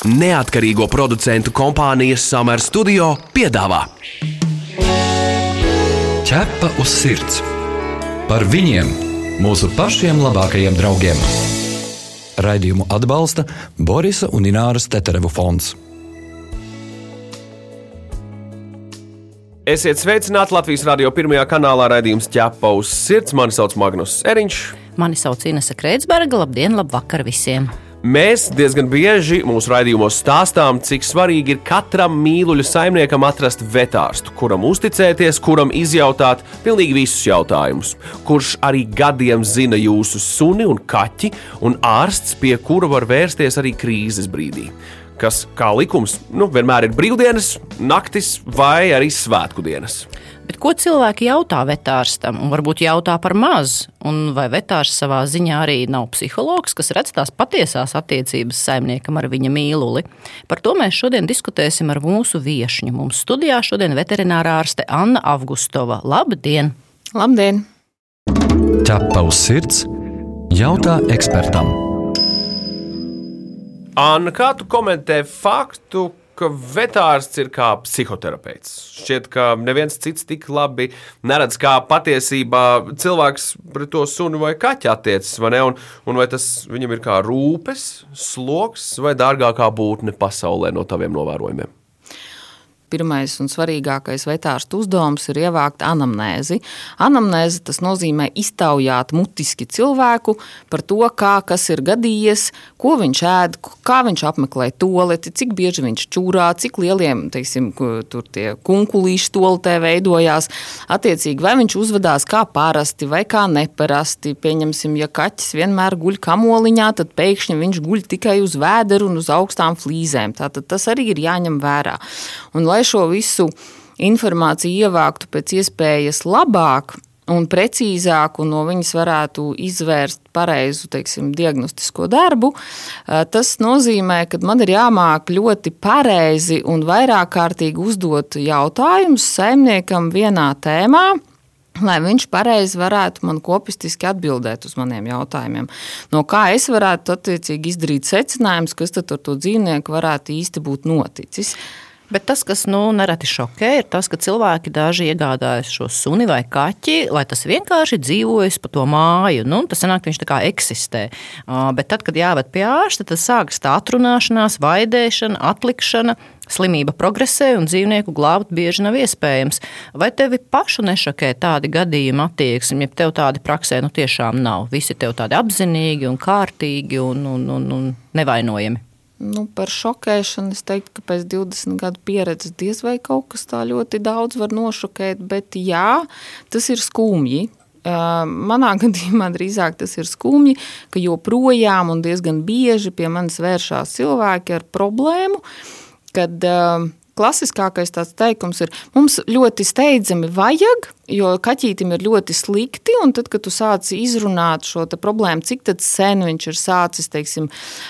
Neatkarīgo producentu kompānijas Summer Studio piedāvā Ķepa uz sirds par viņiem, mūsu pašiem labākajiem draugiem. Raidījumu atbalsta Borisa un Ināras Teterevu fonds. Esiet sveicināti Latvijas radio pirmajā kanālā raidījums ķepa uz sirds. Mani sauc Magnus Eriņš. Mani sauc Inese Kreitsberga. Labdien, labvakar visiem! Mēs diezgan bieži mūsu raidījumos stāstām, cik svarīgi ir katram mīluļu saimniekam atrast vetārstu, kuram uzticēties, kuram izjautāt pilnīgi visus jautājumus, kurš arī gadiem zina jūsu suni un kaķi, un ārsts, pie kura var vērsties arī krīzes brīdī. Kas, kā likums, nu, vienmēr ir brīvdienas, naktis vai arī svētku dienas. Bet ko cilvēki jautā vetārstam? Un varbūt jautā par maz. Un vai vetārs savā ziņā arī nav psihologs, kas redz tās patiesās attiecības saimniekam ar viņa mīluli? Par to mēs šodien diskutēsim ar mūsu viesņu. Mums studijā šodien veterinārā ārste Anna Avgustova. Labdien! Labdien! Ķepa uz sirds jautā ekspertam. Anna, kā tu komentē faktu, ka vetārsts ir kā psihoterapeits. Šķiet, ka neviens cits tik labi neredz, kā patiesībā cilvēks pret to sunu vai kaķi attiecas. Vai ne? un, un vai tas viņam ir kā rūpes, sloks vai dārgākā būtne pasaulē no taviem novērojumiem? Pirmais un svarīgākais vetārstu uzdevums ir ievākt anamnēzi. Anamnēze tas nozīmē iztaujāt mutiski cilvēku par to, kā kas ir gadījies, ko viņš ēd, kā viņš apmeklē toleti, cik bieži viņš čūrā, cik lieliem, teiksim, tur tie kunkulīši toletē veidojās. Attiecīgi, vai viņš uzvedās kā parasti vai kā neparasti. Pieņemsim, ja kaķis vienmēr guļ kamoliņā, tad pēkšņi viņš guļ tikai uz vēderu un uz augstām flīzēm. Tātad tas arī ir jāņem vērā. Un, lai šo visu informāciju ievāktu pēc iespējas labāk, un precīzāk, un no viņas varētu izvērst pareizu teiksim, diagnostisko darbu. Tas nozīmē, ka man ir jāmāk ļoti pareizi un vairāk kārtīgi uzdot jautājumus saimniekam vienā tēmā. Lai viņš pareizi varētu man kopistiski atbildēt uz maniem jautājumiem. No kā es varētu attiecīgi izdarīt secinājumus, kas tad ar to dzīvnieku varētu īsti būt noticis. Bet tas, kas nu, nereti šokē, ir tas, ka cilvēki daži iegādājas šo suni vai kaķi, lai tas vienkārši dzīvojas pa to māju. Nu, tas ka viņš tā kā eksistē. Bet tad, kad jāved pie ārsta, tad sākas tā atrunāšanās, vaidēšana, atlikšana. Slimība progresē un dzīvnieku glābt bieži nav iespējams. Vai tevi pašu nešokē tādi gadījumi attieksmi, ja tev tādi praksē nu tiešām nav? Visi tev tādi apzinīgi un kārtīgi un, un, un, un nevainojami. Nu, par šokēšanu es teiktu, ka pēc 20 gadu pieredzes diez vai kaut kas tā ļoti daudz var nošokēt, bet jā, tas ir skumji. Manā gadījumā drīzāk tas ir skumji, ka joprojām un diezgan bieži pie manis vēršās cilvēki ar problēmu, kad klasiskākais tāds teikums ir, mums ļoti steidzami vajag, jo kaķītim ir ļoti slikti, un tad, kad tu sāc izrunāt šo problēmu, cik sen viņš ir sācis teiksim,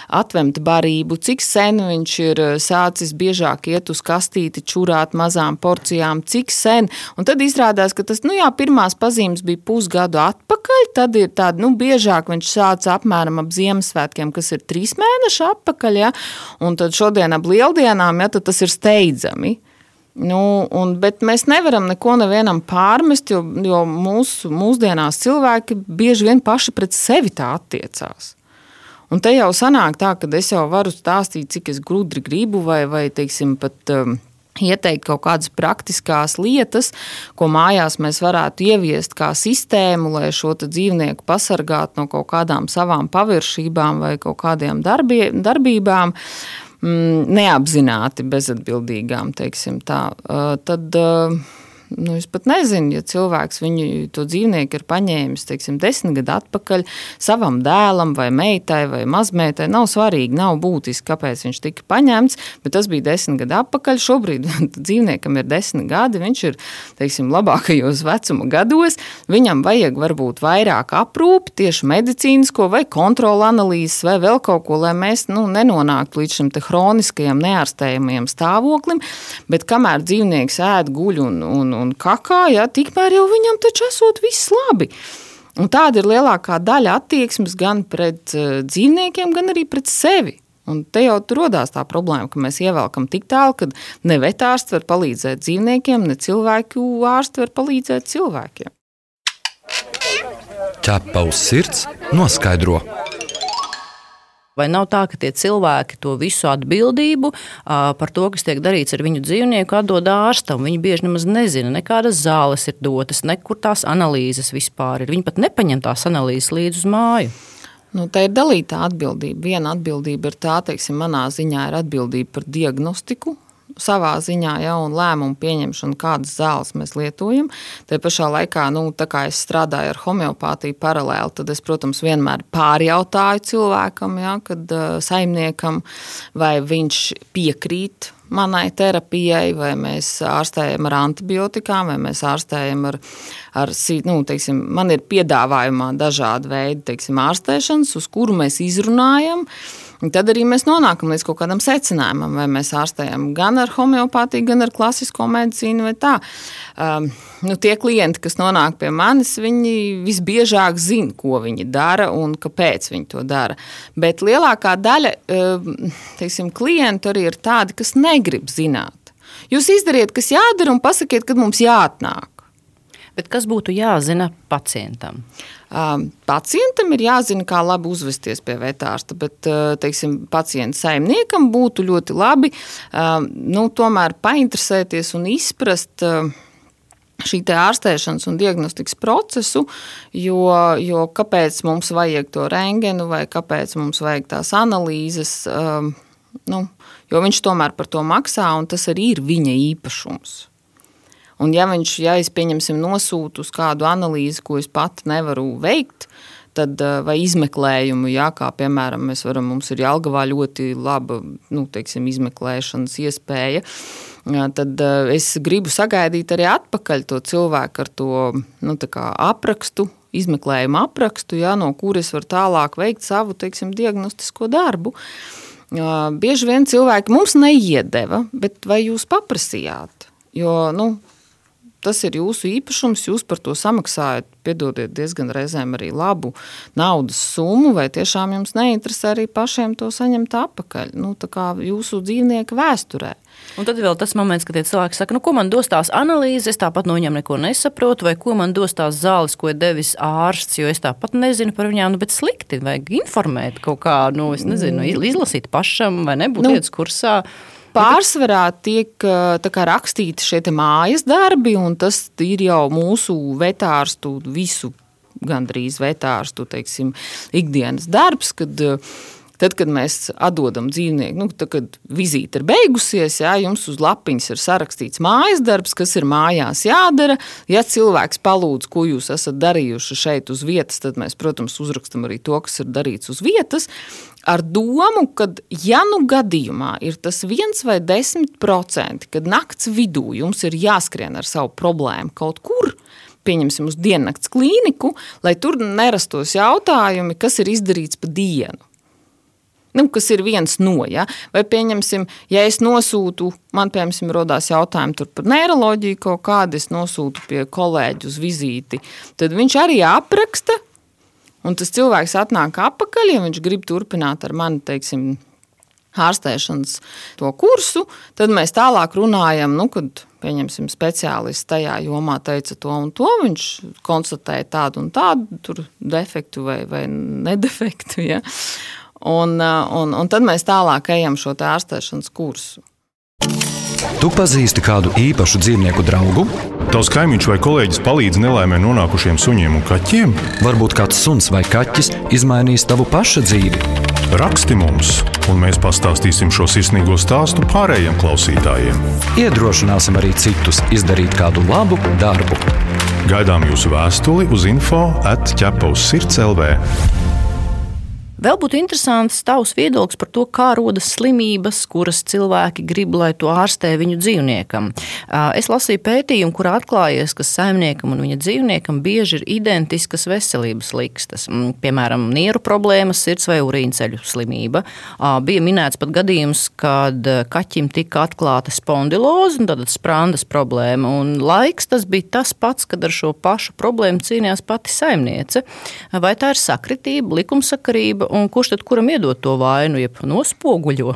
atvemt barību, cik sen viņš ir eh, sācis biežāk iet uz kastīti, čurāt mazām porcijām, cik sen, un tad izrādās, ka tas, nu jā, pirmās pazīmes bija pusgadu atpakaļ, tad ir tāda, nu, biežāk viņš sāca apmēram ap Ziemassvētkiem, kas ir trīs mēneši atpakaļ, ja, un tad šodien ap lieldienām, ja, tad tas ir steidzami. Nu, un, bet mēs nevaram neko nevienam pārmest, jo, jo mūsu, mūsdienās cilvēki bieži vien paši pret sevi tā attiecās. Un te jau sanāk tā, ka es jau varu stāstīt, cik es gudri gribu, vai, vai teiksim, pat um, ieteikt kaut kādas praktiskas lietas, ko mājās mēs varētu ieviest kā sistēmu, lai šo dzīvnieku pasargātu no kaut kādām savām paviršībām vai kaut kādiem darbie, darbībām mm, neapzināti bezatbildīgām, teiksim tā, tad Nu, es pat nezinu, ja cilvēks viņu to dzīvnieku ir paņēmis teiksim, desmit gadu atpakaļ savam dēlam, vai meitai, vai mazmeitai. Nav svarīgi, nav būtiski, kāpēc viņš tika paņemts, bet tas bija desmit gadu atpakaļ. Šobrīd dzīvniekam ir desmit gadi, viņš ir teiksim, labākajos vecuma gados. Viņam vajag varbūt vairāk aprūpi, tieši medicīnisko vai kontrola analīzes, vai vēl kaut ko, lai mēs nu, nenonāktu līdz šim hroniskajam, neārstējamajam stāvoklim. Bet kamēr dzīvnieks ēd, guļ un, un, un kakā, ja, tikmēr jau viņam taču esot viss labi. Un tāda ir lielākā daļa attieksmes gan pret uh, dzīvniekiem, gan arī pret sevi. Un te jau radās tā problēma, ka mēs ievelkam tik tālu, ka ne vetārsts var palīdzēt dzīvniekiem, ne cilvēku ārsts var palīdzēt cilvēkiem. Ķepa uz sirds noskaidro. Vai nav tā, ka tie cilvēki to visu atbildību par to, kas tiek darīts ar viņu dzīvnieku, atdod ārstam? Viņi bieži nemaz nezina, nekādas zāles ir dotas, nekur tās analīzes vispār ir. Viņi pat nepaņem tās analīzes līdzi uz māju. Nu, tā ir dalīta atbildība. Viena atbildība ir tā, teiksim, manā ziņā ir atbildība par diagnostiku, savā ziņā ja, un lēmumu pieņemšanu, kādas zāles mēs lietojam. Te pašā laikā, nu, kā es strādāju ar homeopātiju paralēli, tad es, protams, vienmēr pārjautāju cilvēkam, ja, kad uh, saimniekam, vai viņš piekrīt manai terapijai, vai mēs ārstējam ar antibiotikām, vai mēs ārstējam ar, ar nu, teiksim, man ir piedāvājumā dažādi veidi teiksim, ārstēšanas, uz kuru mēs izrunājam. Tad arī mēs nonākam līdz kaut kādam secinājumam, vai mēs ārstējam gan ar homeopātiju, gan ar klasisko medicīnu, vai tā. Um, nu, tie klienti, kas nonāk pie manis, viņi visbiežāk zina, ko viņi dara un kāpēc viņi to dara. Bet lielākā daļa um, teiksim, klientu arī ir tādi, kas negrib zināt. Jūs izdariet, kas jādara, un pasakiet, kad mums jāatnāk. Bet kas būtu jāzina pacientam? Um, pacientam ir jāzina, kā labi uzvesties pie vetārsta, bet teiksim, pacienta saimniekam būtu ļoti labi nu, tomēr painteresēties un izprast. Šī ārstēšanas un diagnostikas procesu, jo, jo kāpēc mums vajag to rengenu vai kāpēc mums vajag tās analīzes. Um, nu, jo viņš tomēr par to maksā, un tas arī ir viņa īpašums. Un ja viņš, ja es pieņemsim, nosūtu uz kādu analīzi, ko es pati nevaru veikt, tad, eh, vai izmeklējumu, jā, kā piemēram, mēs varam, mums ir Jālgavā ļoti laba, nu, teiksim, izmeklēšanas iespēja, tad eh, es gribu sagaidīt arī atpakaļ to cilvēku ar to, nu, tā kā aprakstu, izmeklējumu aprakstu, jā, no kuras var tālāk veikt savu, teiksim, diagnostisko darbu. Bieži vien cilvēki mums neiedeva, bet vai jūs paprasījāt? Jo, nu, tas ir jūsu īpašums, jūs par to samaksājat, piedodiet, diezgan reizēm arī labu naudas summu, vai tiešām jums neinteresē arī pašiem to saņemt atpakaļ, nu, tā kā jūsu dzīvnieka vēsturē. Un tad vēl tas moments, kad cilvēki saka, nu, ko man dos tās analīzes, es tāpat no viņiem neko nesaprotu, vai ko man dos tās zāles, ko ir devis ārsts, jo es tāpat nezinu par viņām, nu, bet slikti vajag informēt kaut kā, nu, es nezinu, mm. izlasīt pašam vai nebūt nu, lietas kursā. Pārsvarā tiek rakstīti šie mājas darbi, un tas ir jau mūsu vetārstu, visu gandrīz vetārstu teiksim, ikdienas darbs, kad Tad, kad mēs atdodam dzīvnieku, nu, tad, kad vizīte ir beigusies, jā, jums uz lapiņas ir sarakstīts mājas darbs, kas ir mājās jādara. Ja cilvēks palūdz, ko jūs esat darījuši šeit uz vietas, tad mēs, protams, uzrakstam arī to, kas ir darīts uz vietas. Ar domu, ka, ja nu gadījumā ir tas viens vai desmit procenti, kad nakts vidū jums ir jāskrien ar savu problēmu kaut kur, pieņemsim uz diennakts klīniku, lai tur nerastos jautājumi, kas ir izdarīts pa dienu. Nu, kas ir viens no, ja? vai pieņemsim, ja es nosūtu, man piemēram, rodās jautājumi par neiroloģiju, kaut kādu es nosūtu pie kolēģa uz vizīti, tad viņš arī apraksta, un tas cilvēks atnāk atpakaļ, ja viņš grib turpināt ar mani, teiksim, ārstēšanas to kursu, tad mēs tālāk runājam, nu, kad pieņemsim, speciālists tajā jomā teica to un to, viņš konstatēja tādu un tādu defektu vai, vai nedefektu. Ja? Un, uh, un, un tad mēs tālāk ejam šo ārstēšanas kursu. Tu pazīsti kādu īpašu dzīvnieku draugu? Tavs kaimiņš vai kolēģis palīdz nelaimē nonākušiem suņiem un kaķiem? Varbūt kāds suns vai kaķis izmainīs tavu pašu dzīvi. Raksti mums, un mēs pastāstīsim šo sirsnīgo stāstu pārējiem klausītājiem. Iedrošināsim arī citus izdarīt kādu labu darbu. Gaidām jūsu vēstuli uz info atķepa uz sirds LV. Vēl būtu interesants tavs viedoklis par to, kā rodas slimības, kuras cilvēki grib, lai to ārstē viņu dzīvniekam. Es lasīju pētījumu, kurā atklājies, ka saimniekam un viņa dzīvniekam bieži ir identiskas veselības likstas. Mm, piemēram, nieru problēmas, sirds vai urīnceļu slimība. Bija minēts pat gadījums, kad kaķim tika atklāta spondiloze tad sprandas problēma. Un laiks tas bija tas pats, kad ar šo pašu problēmu cīnījās pati saimniece. Vai tā ir sakritība, likumsakarība? Un kurš tad kuram iedod to vainu, jeb nospoguļo?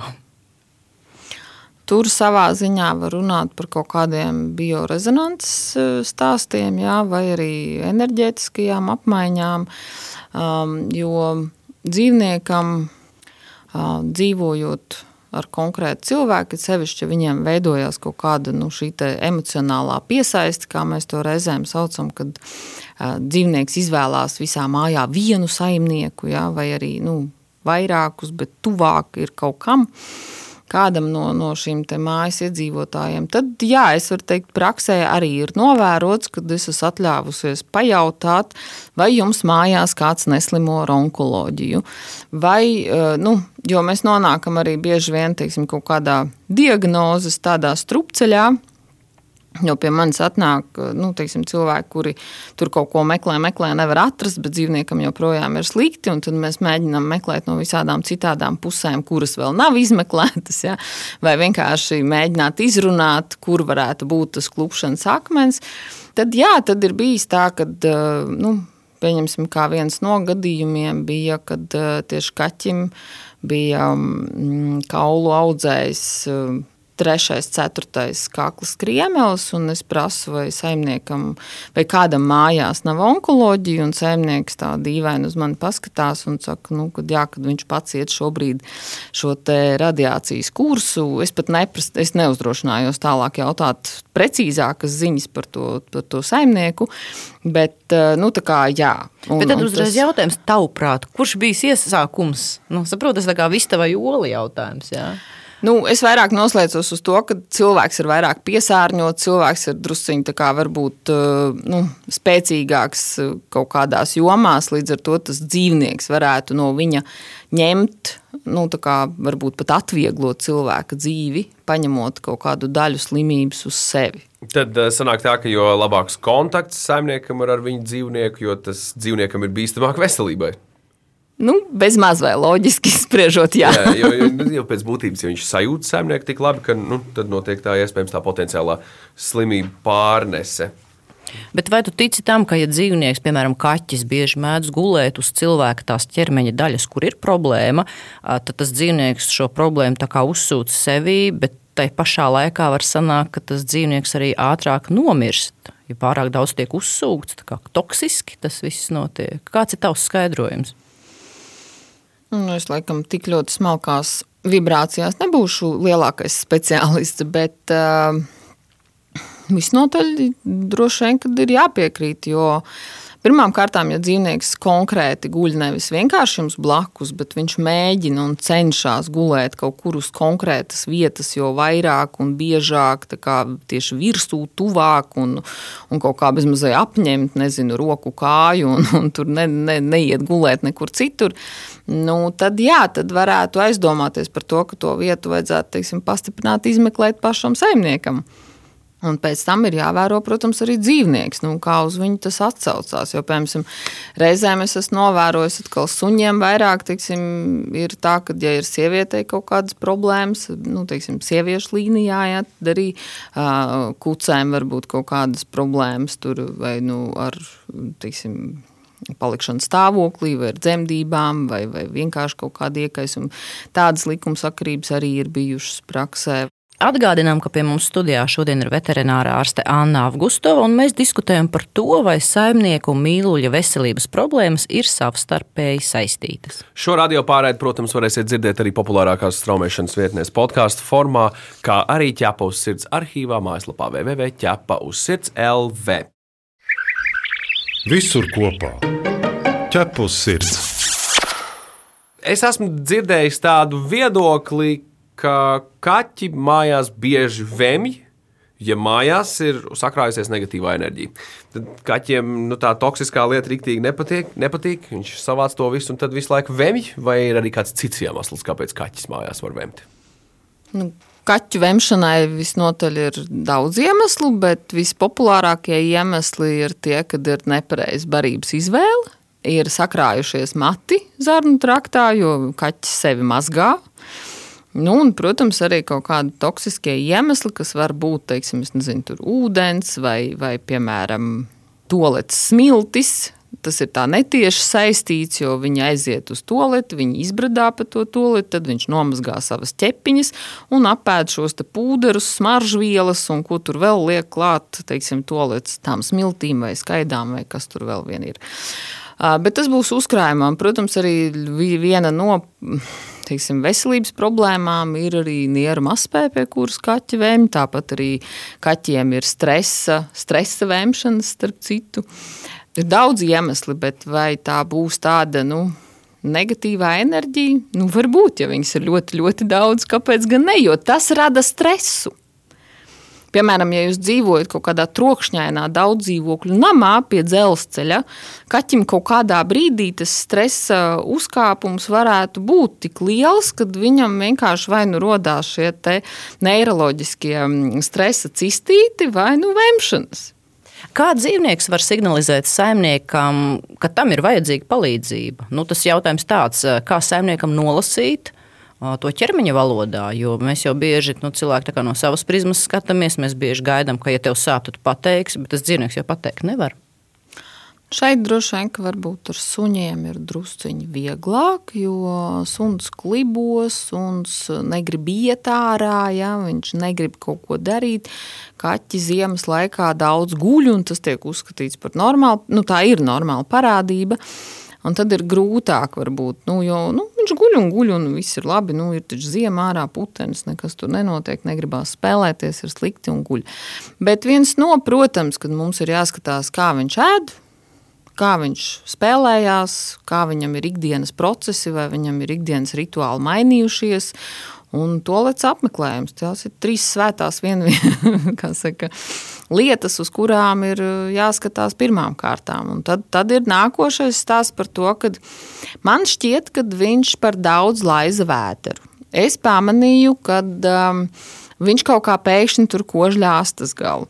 Tur savā ziņā var runāt par kaut kādiem biorezonances eh, stāstiem, jā, vai arī enerģētiskajām apmaiņām. Um, jo dzīvniekam uh, dzīvojot ar konkrētu cilvēku, sevišķi, viņiem veidojās kaut kāda nu, emocionālā piesaiste, kā mēs to reizēm saucam, kad uh, dzīvnieks izvēlās visā mājā vienu saimnieku, ja, vai arī nu, vairākus, bet tuvāk ir kaut kam. Uh, kādam no, no šīm mājas iedzīvotājiem, tad jā, es varu teikt, praksē arī ir novērots, kad es esmu atļāvusies pajautāt, vai jums mājās kāds neslimo ar onkoloģiju. Vai, eh, nu, jo mēs nonākam arī bieži vien teiksim, kaut kādā diagnozes tādā strupceļā, Jo pie manis atnāk nu, teiksim, cilvēki, kuri tur kaut ko meklē, meklē, nevar atrast, bet dzīvniekam joprojām ir slikti. Tad mēs mēģinām meklēt no visādām citām pusēm, kuras vēl nav izmeklētas. Ja? Vai vienkārši mēģināt izrunāt, kur varētu būt tas klupšanas akmens. Tad, jā, tad ir bijis tā, ka. Nu, Pieņemsim, kā viens no gadījumiem bija, kad tieši kaķim bija mm, kaulu audzējs trešais, ceturtais kakls kriemelis, un es prasu, vai saimniekam, vai kādam mājās nav onkoloģija, un saimnieks tā dīvaini uz mani paskatās un saka, nu, kad, jā, kad viņš pats iet šobrīd šo te radiācijas kursu, es pat neprast, es neuzdrošinājos tālāk jautāt precīzākas ziņas par to, par to saimnieku, bet, eh, nu, tā kā, jā. Un, bet tad uzreiz tas... jautājums tavuprāt, kurš bijis iesākums? Nu, saprot, tas tā kā vistava jola jautājums, jā. Nu, es vairāk noslēdzos uz to, ka cilvēks ir vairāk piesārņots, cilvēks ir drusciņš varbūt eh, nu, spēcīgāks eh, kaut kādās jomās. Līdz ar to tas dzīvnieks varētu no viņa ņemt, nu, kā, varbūt pat atvieglot cilvēka dzīvi, paņemot kaut kādu daļu slimības uz sevi. Tad eh, sanāk tā, ka jo labāks kontakts saimniekam ar viņu dzīvnieku, jo tas dzīvniekam ir bīstamāk veselībai. Nu, bez maz vai loģiski spriežot, jā. jā jo, jo, jo pēc būtības, ja viņš sajūt saimnieku tik labi, ka nu, tad notiek tā iespējams tā potenciālā slimība pārnese. Bet vai tu tici tam, ka, ja dzīvnieks, piemēram, kaķis, bieži mēdz gulēt uz cilvēka tās ķermeņa daļas, kur ir problēma, tad tas dzīvnieks šo problēmu uzsūc sevī, bet tai pašā laikā var sanākt, ka tas dzīvnieks arī ātrāk nomirst. Ja pārāk daudz tiek uzsūkts, tā kā toksiski tas viss notiek. Kāds ir tavs skaidrojums? Nu, es laikam tik ļoti smalkās vibrācijās nebūšu lielākais speciālists, bet uh, visnotaļ droši vien ir jāpiekrīt, jo uh, Pirmkārt, ja dzīvnieks konkrēti guļ nevis vienkārši jums blakus, bet viņš mēģina un cenšas gulēt kaut kur uz konkrētas vietas, jo vairāk un biežāk tieši virsū, tuvāk un, un kaut kā bezmazliet apņemt, nezinu, roku kāju un, un tur ne, ne, neiet gulēt nekur citur. Nu, tad, jā, tad varētu aizdomāties par to, ka to vietu vajadzētu teiksim, pastiprināt, izmeklēt pašam saimniekam. Un pēc tam ir jāvēro, protams, arī dzīvnieks, nu, kā uz viņu tas atsaucās. Jo, piemēram, reizēm es esmu novērojis, ka suņiem vairāk teiksim, ir tā, ka, ja ir sievietei kaut kādas problēmas, nu, teiksim, sieviešu līnijā, ja, tad arī uh, kucēm var būt kaut kādas problēmas tur vai nu, ar, teiksim, palikšanu stāvoklī, vai ar dzemdībām, vai, vai vienkārši kaut kāda iekaisuma. Tādas likumsakarības arī ir bijušas praksē. Atgādinām, ka pie mums studijā šodien ir veterinārā ārste Anna Avgustova, un mēs diskutējam par to, vai saimnieku un mīluļa veselības problēmas ir savstarpēji saistītas. Šo radio pārraidi, protams, varēsiet dzirdēt arī populārākās straumēšanas vietnēs podkāstu formā, kā arī ķepa uz sirds arhīvā mājaslapā www.ķepa uz sirds LV. Visur kopā ķepa uz sirds. Es esmu dzirdējis tādu viedokli, ka kaķi mājās bieži vemj, ja mājās ir sakrājusies negatīvā enerģija. Tad kaķiem nu, tā toksiskā lieta rīktīgi nepatīk, nepatīk. Viņš savāc to visu un tad visu laiku vemj, vai ir arī kāds cits iemesls, kāpēc kaķis mājās var vemt? Nu. Kaķu vemšanai visnotaļ ir daudz iemeslu, bet vispopulārākie iemesli ir tie, kad ir nepareiza barības izvēle, ir sakrājušies mati zarnu traktā, jo kaķis sevi mazgā. Nu, un, protams, arī kaut kādi toksiskie iemesli, kas var būt, teiksim, nezinu, ūdens vai, vai piemēram, toaletes smiltis. Tas ir tā netieši saistīts, jo viņi aiziet uz to lietu, viņi izbradā pa to lietu, tad viņš nomazgā savas ķepiņas un apēd šos pūderus, smaržvielas un ko tur vēl liek klāt, teiksim, to lietu tām smiltīm vai skaidām vai kas tur vēl vien ir. Bet tas būs uzkrājumam. Protams, arī viena no teiksim, veselības problēmām ir arī nieru mazspēja, pie kuras kaķi vēmj. Tāpat arī kaķiem ir stresa, stresa vēmšanas, starp citu. Ir daudz iemesli, bet vai tā būs tāda, nu, negatīvā enerģija? Nu, varbūt, ja viņas ir ļoti, ļoti daudz, kāpēc gan ne? Jo tas rada stresu. Piemēram, ja jūs dzīvojat kaut kādā trokšņainā, daudz dzīvokļu namā pie dzelzceļa, kaķim kaut kādā brīdī tas stresa uzkāpums varētu būt tik liels, ka viņam vienkārši vai nu rodās šie neiroloģiskie mm, stresa cistīti vai nu vemšanas. Kā dzīvnieks var signalizēt saimniekam, ka tam ir vajadzīga palīdzība? Nu, tas jautājums tāds, kā saimniekam nolasīt, to ķermeņa valodā, jo mēs jau bieži nu, cilvēki no savas prizmas skatāmies. Mēs bieži gaidām, ka, ja tev sāp, tad pateiksi, bet tas dzīvnieks jau pateikt nevar. Šeit droši vien, ka varbūt ar suņiem ir drusciņi vieglāk, jo suns klibos, suns negrib iet ārā, ja viņš negrib kaut ko darīt. Kaķi ziemas laikā daudz guļ, un tas tiek uzskatīts par normālu, nu tā ir normāla parādība. Un tad ir grūtāk, varbūt, nu, jo nu, viņš guļ un guļ, un viss ir labi. Nu, ir taču ziemā ārā putenis, nekas tur nenotiek, negribās spēlēties, ir slikti un guļ. Bet viens no, protams, kad mums ir jāskatās, kā viņš ēd, kā viņš spēlējās, kā viņam ir ikdienas procesi, vai viņam ir ikdienas rituāli mainījušies. Un to lec apmeklējums. Tās ir trīs svētās vien, saka, lietas, uz kurām ir uh, jāskatās pirmām kārtām. Un tad, tad ir nākošais stāsts par to, ka man šķiet, ka viņš par daudz laiza vēteru. Es pamanīju, ka um, viņš kaut kā pēkšņi tur kožļā astas galu.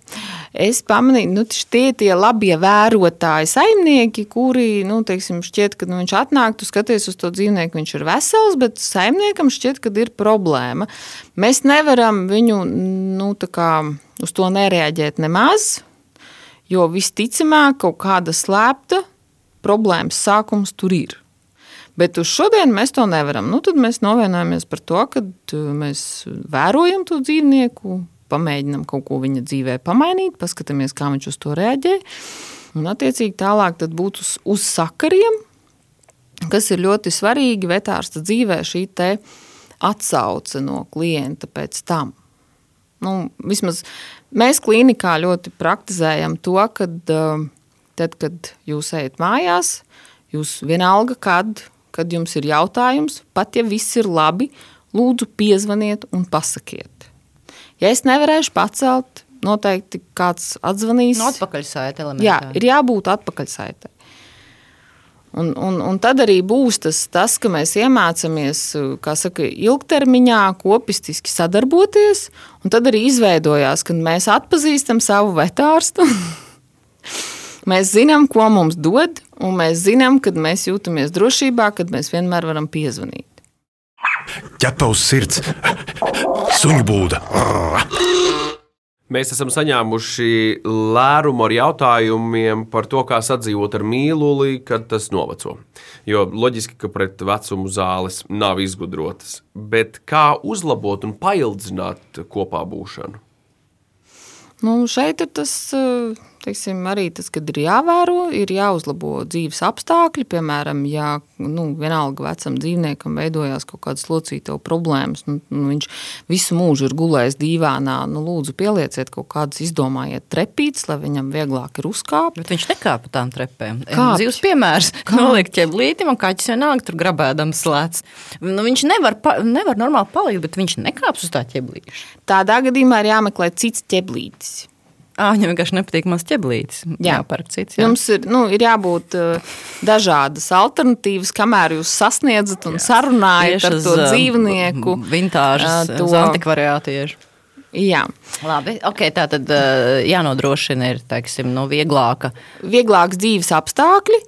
Es pamanīju, nu, tie ir tie labie vērotāji, saimnieki, kuri nu, teiksim, šķiet, ka nu, viņš atnāk, tu skaties uz to dzīvnieku, viņš ir vesels, bet saimniekam šķiet, ka ir problēma. Mēs nevaram viņu nu, kā, uz to nereaģēt nemaz, jo visticamāk kaut kāda slēpta problēmas sākums tur ir. Bet uz šodienu mēs to nevaram. Nu, tad mēs novienojamies par to, ka mēs vērojam to dzīvnieku, pamēģinām kaut ko viņa dzīvē pamainīt, paskatāmies, kā viņš uz to reaģē. Un, attiecīgi, tālāk būtu uz, uz sakariem, kas ir ļoti svarīgi vetārsta dzīvē, šī atsauce no klienta pēc tam. Nu, vismaz mēs klīnikā ļoti praktizējam to, ka uh, tad, kad jūs ejat mājās, jūs vienalga, kad kad jums ir jautājums, pat ja viss ir labi, lūdzu piezvaniet un pasakiet. Ja es nevarēšu pacelt, noteikti kāds atzvanīs. No atpakaļsaite elementā. Jā, ir jābūt atpakaļsaitē. Un, un, un tad arī būs tas, tas, ka mēs iemācāmies saka, ilgtermiņā, kopistiski sadarboties. Tad arī izveidojās, kad mēs atpazīstam savu vetārstu. Mēs zinām, ko mums dod, un mēs zinām, kad mēs jūtamies drošībā, kad mēs vienmēr varam piezvanīt. Ķepa uz sirds, suņu būda. Mēs esam saņēmuši lērumu ar jautājumiem par to, kā sadzīvot ar mīluli, kad tas noveco. Jo loģiski, ka pret vecumu zāles nav izgudrotas. Bet kā uzlabot un paildzināt kopā būšanu? Nu, šeit ir tas teiksim, arī tas, kad ir jāvēro, ir jāuzlabo dzīves apstākļi. Piemēram, ja nu, vienalga vecam dzīvniekam veidojās kaut kādas locītavu problēmas, nu, nu, viņš visu mūžu ir gulējis dīvānā, nu, lūdzu, pielieciet kaut kādas, izdomājiet trepītas, lai viņam vieglāk ir uzkāpt. Bet viņš nekāpa tām trepēm. Kāpj? Dzīves piemērs. Noliek ķeblīti, man kaķis vienalga tur grabēdams slēdz. Nu, viņš nevar, pa, nevar normāli palikt, bet viņš nekāps uz tā ķeblīša. Tādā gadījumā ir jāmeklē cits ķeblītis. Ah, viņam vienkārši nepatīk mans ķeblītis. Jā, par cits. Jā. Jums ir, nu, ir jābūt uh, dažādas alternatīvas, kamēr jūs sasniedzat un jā. sarunājat Tieši ar to dzīvnieku. Vintāžas, uh, to antikvariātiešu. Jā. Labi, okay, tā tad uh, jānodrošina ir, teiksim, nu, vieglāka. Vieglāks dzīves apstākļi.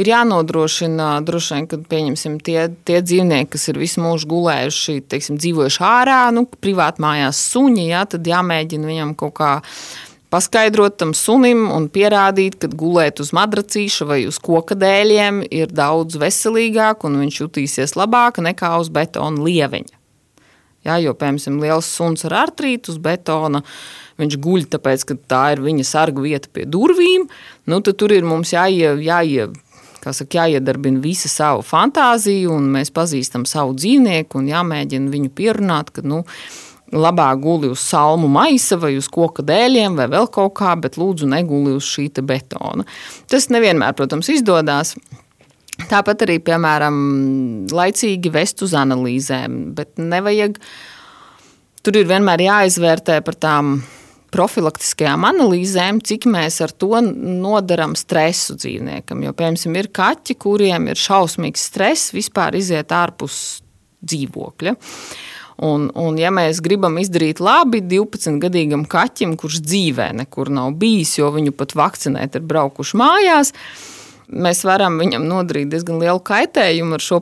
Ir jānodrošina, droši vien, kad pieņemsim tie, tie dzīvnieki, kas ir visu mūžu gulējuši, teiksim, dzīvojuši ārā, nu, privāti mājās suņi, jā, tad jāmēģina viņam kaut kā paskaidrot tam sunim un pierādīt, ka gulēt uz madracīša vai uz koka dēļiem ir daudz veselīgāk un viņš jutīsies labāk nekā uz betona lieveņa. Ja, jo, piemēram, liels suns ar artrītu uz betona, viņš guļ tāpēc, ka tā ir viņa sargu vieta pie durvīm, nu, tad tur ir mums jāie, jāie, saka, jāiedarbina visa savu fantāziju, un mēs pazīstam savu dzīvnieku un jāmēģina viņu pierunāt, ka, nu, labāk guli uz salmu maisa vai uz koka dēļiem vai vēl kaut kā, bet lūdzu neguli uz šī betona. Tas nevienmēr, protams, izdodas. Tāpat arī, piemēram, laicīgi vest uz analīzēm, bet nevajag. Tur ir vienmēr jāizvērtē par tām profilaktiskajām analīzēm, cik mēs ar to nodaram stresu dzīvniekam. Jo, piemēram, ir kaķi, kuriem ir šausmīgs stress vispār iziet ārpus dzīvokļa. Un, un, ja mēs gribam izdarīt labi 12-gadīgam kaķim, kurš dzīvē nekur nav bijis, jo viņu pat vakcinēt ir braukuši mājās, mēs varam viņam nodarīt diezgan lielu kaitējumu ar šo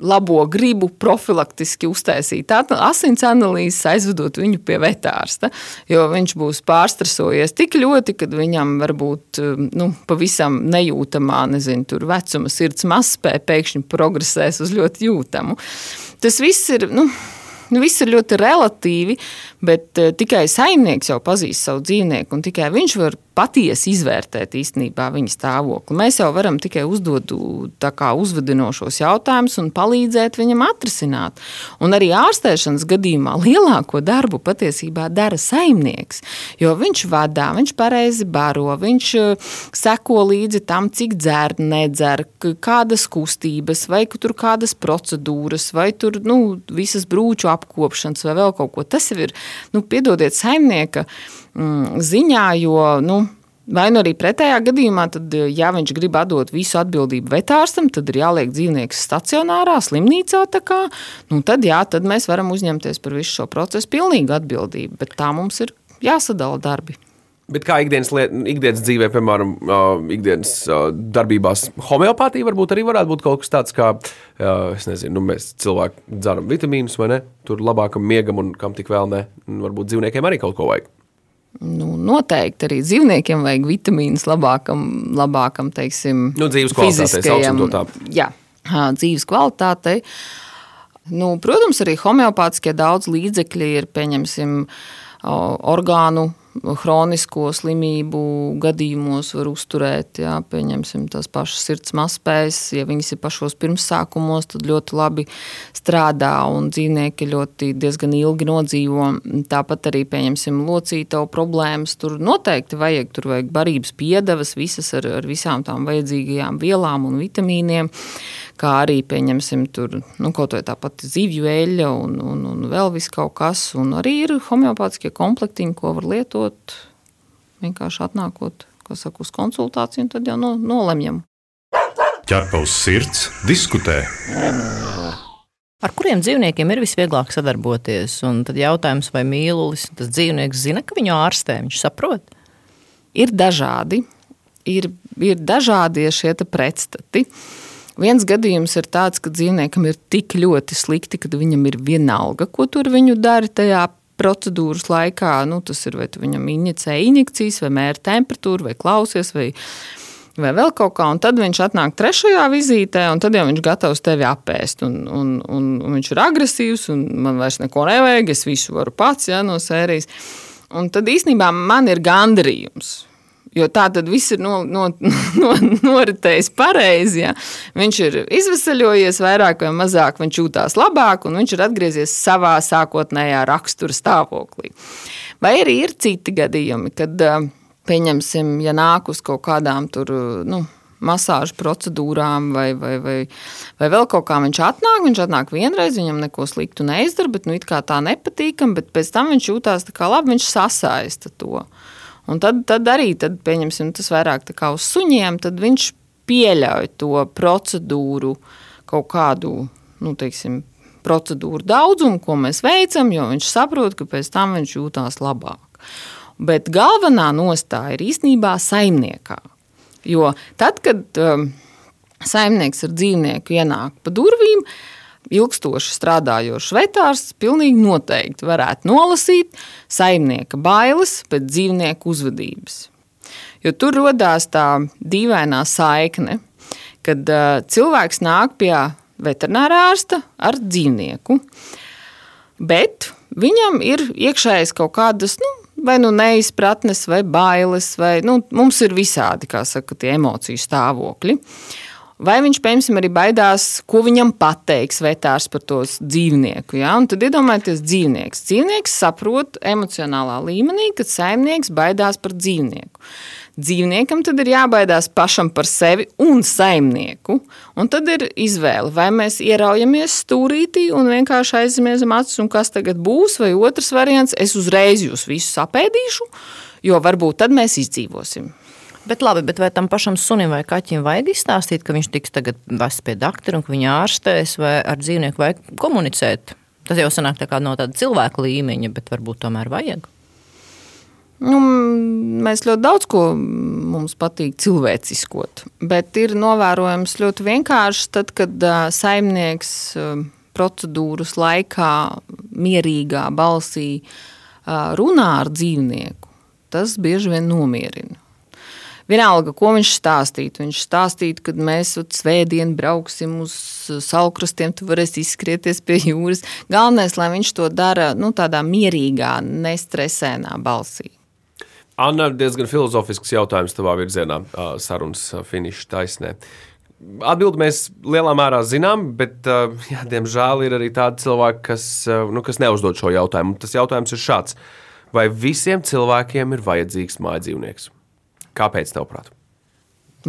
labo gribu profilaktiski uztaisīt asins analīzes, aizvedot viņu pie vetārsta. Jo viņš būs pārstresojies tik ļoti, ka viņam varbūt nu, pavisam nejūtamā, nezinu, vecuma sirds mazspēja pēkšņi progresēs uz ļoti jūtamu. Tas viss ir. Nu, Nu, viss ir ļoti relatīvi, bet uh, tikai saimnieks jau pazīst savu dzīvnieku, un tikai viņš var patiesi izvērtēt īstenībā viņa stāvokli. Mēs jau varam tikai uzdot uzvedinošos jautājumus un palīdzēt viņam atrisināt. Un arī ārstēšanas gadījumā lielāko darbu patiesībā dara saimnieks, jo viņš vadā, viņš pareizi baro, viņš uh, seko līdzi tam, cik dzer, nedzer, kādas kustības, vai tur kādas procedūras, vai tur nu, visas brūču apkopšanas vai vēl kaut ko. Tas jau ir, nu, piedodiet, saimnieka mm, ziņā, jo nu, Vai nu arī pretējā gadījumā, tad, ja viņš grib atdot visu atbildību vetārstam, tad ir jāliek dzīvnieks stacionārā, slimnīcā. Kā, nu tad, jā, tad mēs varam uzņemties par visu šo procesu pilnīgu atbildību. Bet tā mums ir jāsadala darbi. Bet kā ikdienas, liet, ikdienas dzīvē, piemēram, ikdienas darbībās, homeopātija varbūt arī varētu būt kaut kas tāds, kā nezinu, nu, mēs cilvēki dzeram vitamīnus vai ne? Tur labākam miegam un kam tik vēl ne. Varbūt dzīvniekiem arī kaut ko vajag. Nu, noteikti arī dzīvniekiem vajag vitamīnus labākam, labākam teiksim, nu, dzīves kvalitātei. Jā, dzīves kvalitātei. Nu, protams, arī homeopātiskie daudz līdzekļi ir, pieņemsim, orgānu hronisko slimību gadījumos var uzturēt, jā, pieņemsim tās pašas sirds mazspējas, ja viņas ir pašos pirmsākumos, tad ļoti labi strādā un dzīvnieki ļoti diezgan ilgi nodzīvo. Tāpat arī, pieņemsim, locītavu problēmas, tur noteikti vajag, tur vajag barības piedevas, visas ar, ar visām tām vajadzīgajām vielām un vitamīniem, kā arī, pieņemsim, tur, nu, kaut vai tāpat zivju eļļa un, un, un vēl viss kaut kas, un arī ir homeopātiskie komplektiņi, ko var lietot lietot, vienkārši atnākot saka, uz konsultāciju, un tad jau no, nolemjam. Ķerpa uz sirds, diskutē. Ar kuriem dzīvniekiem ir visvieglāk sadarboties? Un tad jautājums, vai mīlulis tas dzīvnieks zina, ka viņu ārstē, viņš saprot? Ir dažādi, ir, ir dažādi šie pretstati. Viens gadījums ir tāds, ka dzīvniekam ir tik ļoti slikti, ka viņam ir vienalga, ko tur viņu dara tajā procedūras laikā, nu, tas ir vai viņam injicē injekcijas, vai mēra temperatūru, vai klausies, vai, vai vēl kaut kā. Un tad viņš atnāk trešajā vizītē, un tad jau viņš gatavs tevi apēst. Un, un, un, un viņš ir agresīvs, un man vairs neko nevajag, es visu varu pats ja, no sērijas. Un tad īstenībā man ir gandarījums. Jo tā tad viss ir no, no, no, noritējis pareizi. Ja. Viņš ir izvesaļojies vairāk vai mazāk, viņš jūtās labāk, un viņš ir atgriezies savā sākotnējā rakstura stāvoklī. Vai arī ir citi gadījumi, kad, pieņemsim, ja nāk uz kaut kādām tur. Nu, masāžu procedūrām, vai, vai, vai, vai vēl kaut kā viņš atnāk. Viņš atnāk vienreiz, viņam neko sliktu neizdara, bet nu, tā nepatīkam, bet pēc tam viņš jūtās tā kā labi, viņš sasaista to. Un tad, tad arī, tad, pieņemsim, tas vairāk uz suņiem, tad viņš pieļauj to procedūru, kaut kādu, nu, teiksim, procedūru daudzumu, ko mēs veicam, jo viņš saprot, ka pēc tam viņš jūtās labāk. Bet galvenā nostāja ir īstenībā saimniekā. Jo tad, kad um, saimnieks ar dzīvnieku ienāk pa durvīm, ilgstoši strādājošs vetārsts pilnīgi noteikti varētu nolasīt saimnieka bailes pēc dzīvnieku uzvedības. Jo tur radās tā dīvainā saikne, kad uh, cilvēks nāk pie veterinārā ārsta ar dzīvnieku, bet viņam ir iekšējas kaut kādas nu, vai nu neizpratnes, vai bailes, vai nu, mums ir visādi saka, emociju stāvokļi. Vai viņš, piemēram, arī baidās, ko viņam pateiks vetārs par to dzīvnieku. Ja? Un tad iedomājieties, dzīvnieks. Dzīvnieks saprot emocionālā līmenī, ka saimnieks baidās par dzīvnieku. Dzīvniekam tad ir jābaidās pašam par sevi un saimnieku. Un tad ir izvēle, vai mēs ieraujamies stūrītī un vienkārši aizmiedzam acis, un kas tagad būs, vai otrs variants, es uzreiz jūs visus apēdīšu, jo varbūt tad mēs izdzīvosim. Bet, labi, bet vai tam pašam sunim vai kaķim vajag izstāstīt, ka viņš tiks tagad vests pie doktora un ka viņa ārstēs, vai ar dzīvnieku vajag komunicēt? Tas jau sanāk tā no tāda cilvēka līmeņa, bet varbūt tomēr vajag. Nu, mēs ļoti daudz ko mums patīk cilvēciskot, bet ir novērojams ļoti vienkārši tad, kad saimnieks procedūras laikā mierīgā balsī runā ar dzīvnieku. Tas bieži vien nomierina. Vienalga, ko viņš stāstītu. Viņš stāstītu, ka mēs svētdien brauksim uz salkrastiem, tu varēsi izskrieties pie jūras. Galvenais, lai viņš to dara nu, tādā mierīgā, nestresēnā balsī. Anna, diezgan filozofisks jautājums tavā virzienā, sarunas finiša taisnē. Atbildi mēs lielā mērā zinām, bet, jā, diemžēl, ir arī tādi cilvēki, kas, nu, kas neuzdod šo jautājumu. Tas jautājums ir šāds: vai visiem cilvēkiem ir vajadzīgs mājdzīvnieks? Kāpēc, tavuprāt?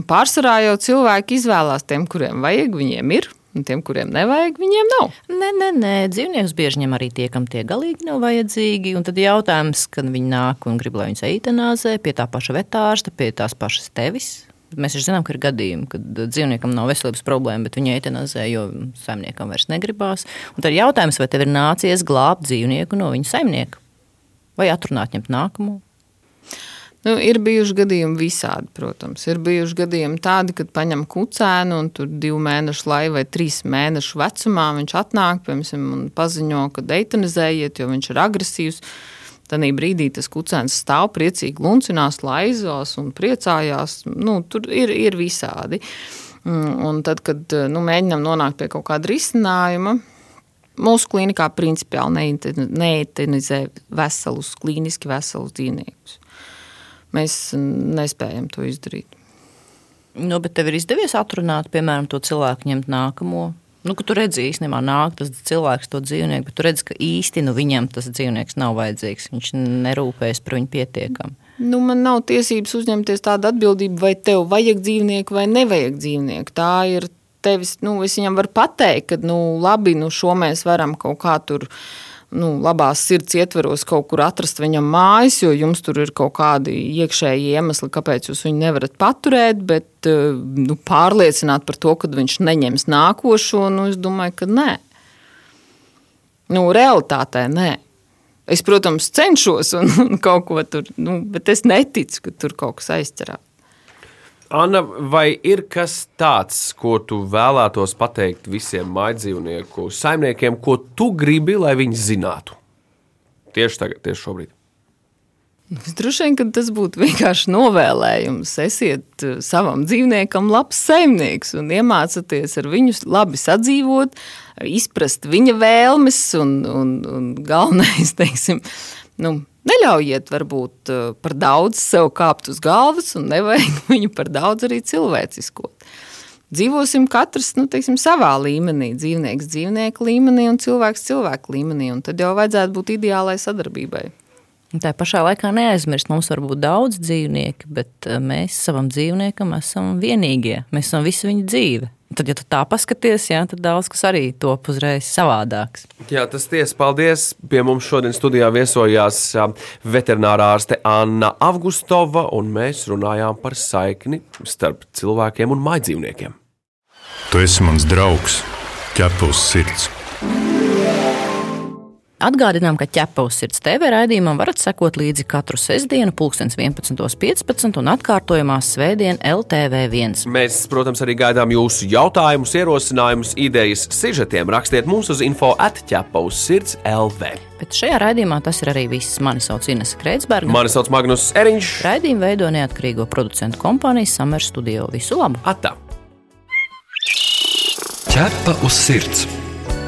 Pārsvarā jau cilvēki izvēlās tiem, kuriem vajag, viņiem ir. Un tiem, kuriem nevajag, viņiem nav. Nē, nē, nē. dzīvnieks bieži ņem arī tie, kam tie galīgi nav vajadzīgi. Un tad jautājums, kad viņi nāk un grib, lai viņus eitanāzē pie tā paša vetārsta, pie tās pašas tevis. Mēs jau zinām, ka ir gadījumi, kad dzīvniekam nav veselības problēma, bet viņa eitanāzē, jo saimniekam vairs negribās. Un tad ir jautājums, vai tev ir nācies glābt dzīvnieku no viņa saimnieka vai atrunāt ņemt nākamo. Nu, ir bijuši gadījumi visādi, protams. Ir bijuši gadījumi tādi, kad paņem kucēnu un tur divu mēnešu laikā vai trīs mēnešu vecumā viņš atnāk piemēram, un paziņo, ka deitonizējiet, jo viņš ir agresīvs. Tad brīdī tas kucēns stāv priecīgi, luncinās, laizos un priecājās. Nu, tur ir, ir visādi. Mm, un tad, kad nu, mēģinām nonākt pie kaut kāda risinājuma, mūsu klīnikā principiāli neitenizē veselus, klīniski veselus dzīvniekus mēs nespējam to izdarīt. Nu, bet tev ir izdevies atrunāt, piemēram, to cilvēku ņemt nākamo. Nu, tu redzi, īstenībā nāk tas cilvēks, to dzīvnieku, bet tu redzi, ka īsti nu, viņam tas dzīvnieks nav vajadzīgs. Viņš nerūpējas par viņu pietiekami. Nu, man nav tiesības uzņemties tādu atbildību, vai tev vajag dzīvnieku vai nevajag dzīvnieku. Tā ir tevis, nu, es viņam varu pateikt, ka, nu, labi, nu, šo mēs varam kaut kā tur nu, labās sirds ietveros kaut kur atrast viņam mājas, jo jums tur ir kaut kādi iekšēji iemesli, kāpēc jūs viņu nevarat paturēt, bet eh, nu, pārliecināt par to, ka viņš neņems nākošo, nu, es domāju, ka nē. Nu, realitātē nē. Es, protams, cenšos un, un kaut ko tur, nu, bet es neticu, ka tur kaut kas aizcerās. Anna, vai ir kas tāds, ko tu vēlētos pateikt visiem mājdzīvnieku saimniekiem, ko tu gribi, lai viņi zinātu? Tieši tagad, tieši šobrīd. Droši vien, ka tas būtu vienkārši novēlējums. Esiet uh, savam dzīvniekam labs saimnieks un iemācieties ar viņu labi sadzīvot, izprast viņa vēlmes un, un, un galvenais, teiksim, nu, Neļaujiet, varbūt eh, par daudz sev kāpt uz galvas, un nevajag viņu par daudz arī cilvēciskot. Dzīvosim katrs nu, teiksim, savā līmenī, dzīvnieks dzīvnieka līmenī un cilvēks cilvēka līmenī, un tad jau vajadzētu būt ideālai sadarbībai. Tā pašā laikā neaizmirst, mums var būt daudz dzīvnieku, bet eh, mēs savam dzīvniekam esam vienīgie. Mēs esam visu viņa dzīve. Tad, ja tu tā paskaties, jā, tad daudz kas arī top uzreiz savādāks. Jā, tas tiesa. Paldies. Pie mums šodien studijā viesojās veterinārā ārste Anna Avgustova, un mēs runājām par saikni starp cilvēkiem un maidzīvniekiem. Tu esi mans draugs, ķepus sirds. Atgādinām, ka ķepa uz sirds TV raidījumam varat sekot līdzi katru sestdienu, 11.15 un atkārtojumās svētdien LTV1. Mēs, protams, arī gaidām jūsu jautājumus, ierosinājumus, idejas, sižetiem. Rakstiet mums uz info atķepa uz sirds LV. Bet šajā raidījumā tas ir arī viss. Mani sauc Ines Kreitsberga. Mani sauc Magnus Eriņš. Raidījumu veido neatkarīgo producentu kompānija Summer Studio. Visu labu! Atā! Ķepa uz sirds!